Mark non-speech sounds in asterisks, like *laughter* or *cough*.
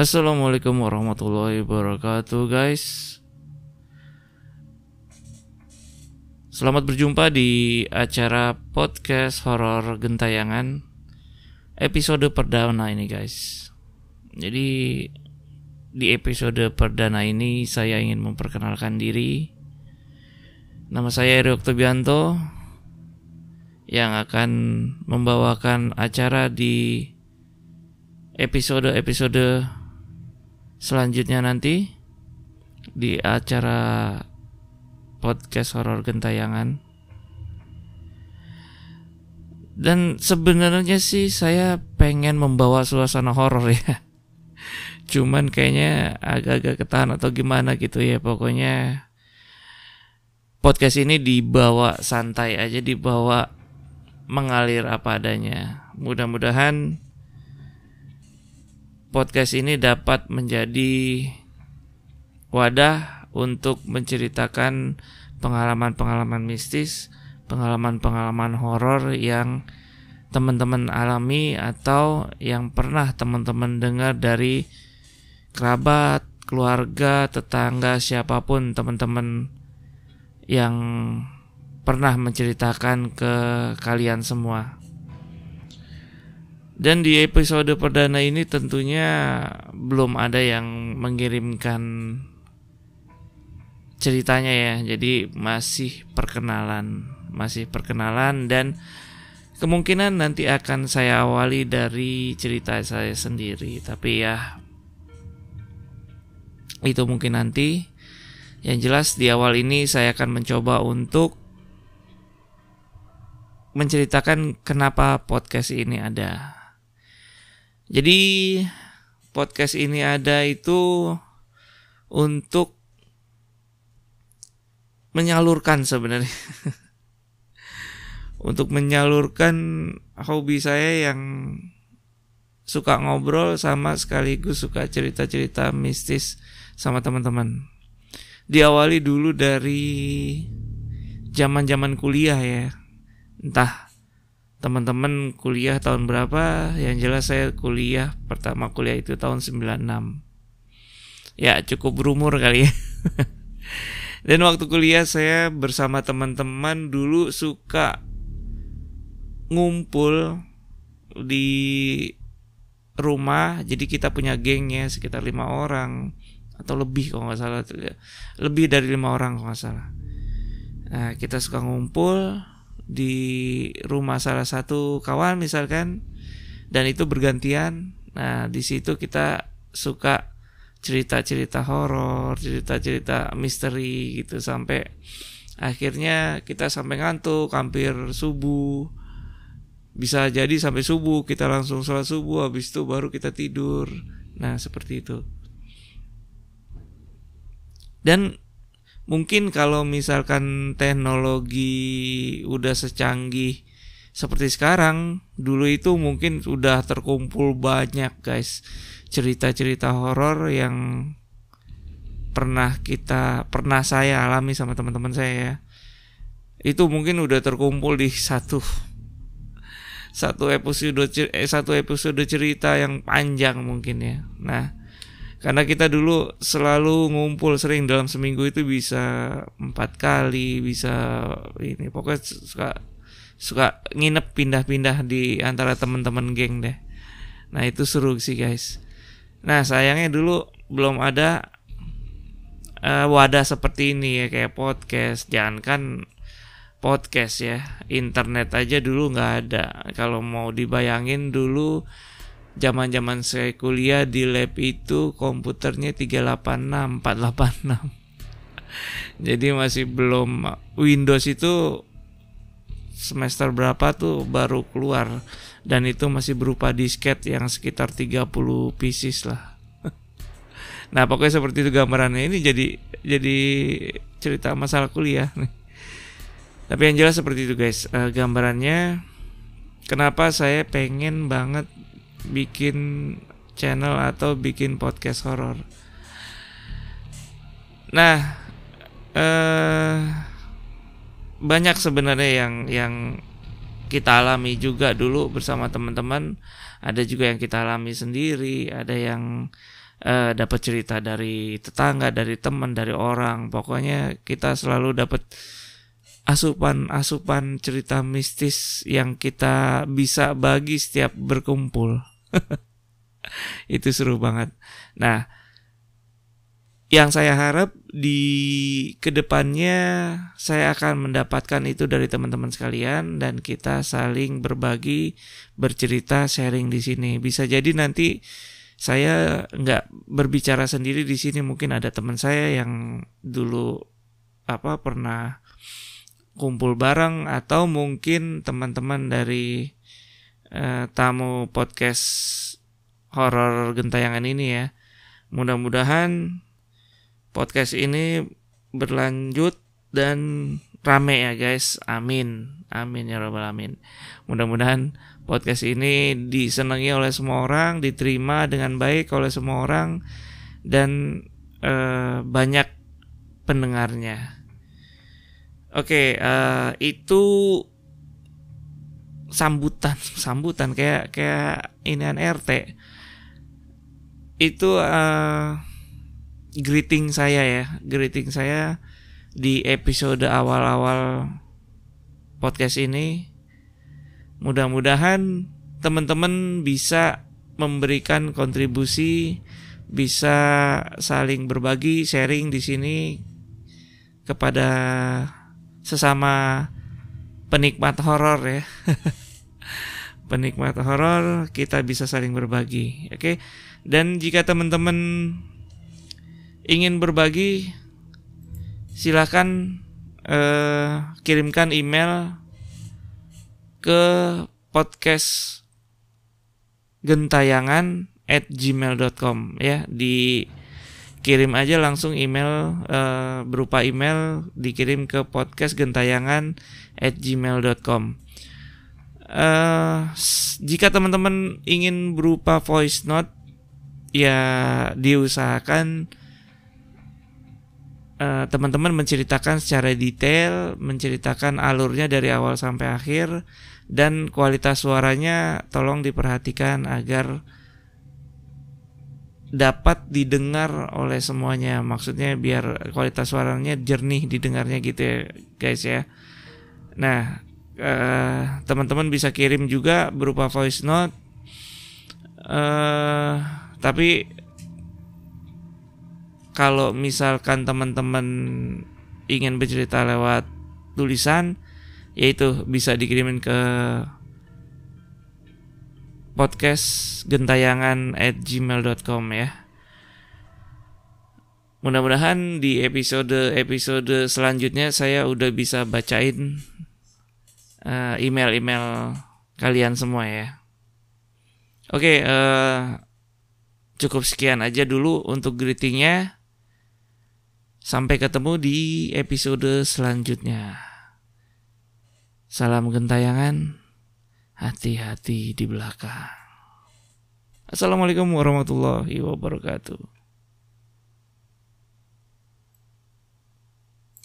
Assalamualaikum warahmatullahi wabarakatuh guys. Selamat berjumpa di acara podcast horor gentayangan Episode perdana ini guys. Jadi di episode perdana ini saya ingin memperkenalkan diri. Nama saya Eri Oktobianto Yang akan membawakan acara di episode-episode selanjutnya nanti di acara podcast horor gentayangan. Dan sebenarnya sih saya pengen membawa suasana horor ya. *laughs* Cuman kayaknya agak-agak ketahan atau gimana gitu ya. Pokoknya podcast ini dibawa santai aja, dibawa mengalir apa adanya. Mudah-mudahan podcast ini dapat menjadi wadah untuk menceritakan pengalaman-pengalaman mistis, pengalaman-pengalaman horor yang teman-teman alami atau yang pernah teman-teman dengar dari kerabat, keluarga, tetangga, siapa pun teman-teman yang pernah menceritakan ke kalian semua. Dan di episode perdana ini tentunya belum ada yang mengirimkan ceritanya ya. Jadi masih perkenalan, masih perkenalan dan kemungkinan nanti akan saya awali dari cerita saya sendiri. Tapi ya itu mungkin nanti. Yang jelas di awal ini saya akan mencoba untuk menceritakan kenapa podcast ini ada. Jadi podcast ini ada itu untuk menyalurkan sebenarnya. *laughs* untuk menyalurkan hobi saya yang suka ngobrol sama sekaligus suka cerita-cerita mistis sama teman-teman. Diawali dulu dari zaman-zaman kuliah ya. Entah teman-teman kuliah tahun berapa? Yang jelas saya kuliah pertama kuliah itu tahun 96 ya cukup berumur kali ya. *laughs* Dan waktu kuliah saya bersama teman-teman dulu suka ngumpul di rumah. Jadi kita punya gengnya sekitar lima orang atau lebih kalau nggak salah. Lebih dari lima orang kalau nggak salah. Nah kita suka ngumpul di rumah salah satu kawan misalkan dan itu bergantian. Nah, di situ kita suka cerita-cerita horor, cerita-cerita misteri gitu sampai akhirnya kita sampai ngantuk hampir subuh. Bisa jadi sampai subuh kita langsung sholat subuh habis itu baru kita tidur. Nah, seperti itu. Dan mungkin kalau misalkan teknologi udah secanggih seperti sekarang, dulu itu mungkin sudah terkumpul banyak guys cerita-cerita horor yang pernah kita pernah saya alami sama teman-teman saya ya. Itu mungkin udah terkumpul di satu satu episode eh, satu episode cerita yang panjang mungkin ya. Nah, karena kita dulu selalu ngumpul sering dalam seminggu itu bisa empat kali bisa ini. Pokoknya suka suka nginep pindah-pindah di antara teman-teman geng deh. Nah itu seru sih guys. Nah sayangnya dulu belum ada uh, wadah seperti ini ya kayak podcast. Jangan kan podcast ya internet aja dulu nggak ada. Kalau mau dibayangin dulu zaman-zaman saya kuliah di lab itu komputernya 386, 486. *laughs* Jadi masih belum Windows itu semester berapa tuh baru keluar dan itu masih berupa disket yang sekitar 30 pieces lah. *laughs* nah, pokoknya seperti itu gambarannya. Ini jadi jadi cerita masalah kuliah nih. Tapi yang jelas seperti itu guys, uh, gambarannya kenapa saya pengen banget bikin channel atau bikin podcast horor. Nah, eh, banyak sebenarnya yang yang kita alami juga dulu bersama teman-teman. Ada juga yang kita alami sendiri, ada yang uh, dapat cerita dari tetangga, dari teman, dari orang. Pokoknya kita selalu dapat asupan-asupan cerita mistis yang kita bisa bagi setiap berkumpul. *laughs* Itu seru banget. Nah, yang saya harap di ke depannya saya akan mendapatkan itu dari teman-teman sekalian dan kita saling berbagi, bercerita, sharing di sini. Bisa jadi nanti saya nggak berbicara sendiri di sini, mungkin ada teman saya yang dulu apa pernah kumpul bareng atau mungkin teman-teman dari uh, tamu podcast horor gentayangan ini ya. Mudah-mudahan podcast ini berlanjut dan rame ya guys. Amin. Amin ya robbal alamin. Mudah-mudahan podcast ini disenangi oleh semua orang, diterima dengan baik oleh semua orang dan uh, banyak pendengarnya. Oke, eh, itu sambutan, *laughs* sambutan kayak kayak ini RT. Itu uh, greeting saya ya, greeting saya di episode awal-awal podcast ini. Mudah-mudahan teman-teman bisa memberikan kontribusi, bisa saling berbagi, sharing di sini kepada sesama penikmat horor ya. *laughs* penikmat horor kita bisa saling berbagi, oke? Okay? Dan jika teman-teman ingin berbagi silahkan eh, kirimkan email ke podcast gentayangan at gmail.com ya dikirim aja langsung email uh, berupa email dikirim ke podcast gentayangan at gmail.com uh, jika teman-teman ingin berupa voice note ya diusahakan eh, teman-teman menceritakan secara detail, menceritakan alurnya dari awal sampai akhir dan kualitas suaranya tolong diperhatikan agar dapat didengar oleh semuanya. Maksudnya biar kualitas suaranya jernih didengarnya gitu ya, guys ya. Nah, uh, teman-teman bisa kirim juga berupa voice note. Uh, tapi kalau misalkan teman-teman ingin bercerita lewat tulisan yaitu bisa dikirimin ke podcast gentayangan at gmail.com ya mudah-mudahan di episode episode selanjutnya saya udah bisa bacain uh, email-email kalian semua ya oke okay, uh, eh, cukup sekian aja dulu untuk greetingnya Sampai ketemu di episode selanjutnya. Salam gentayangan, hati-hati di belakang. Assalamualaikum warahmatullahi wabarakatuh.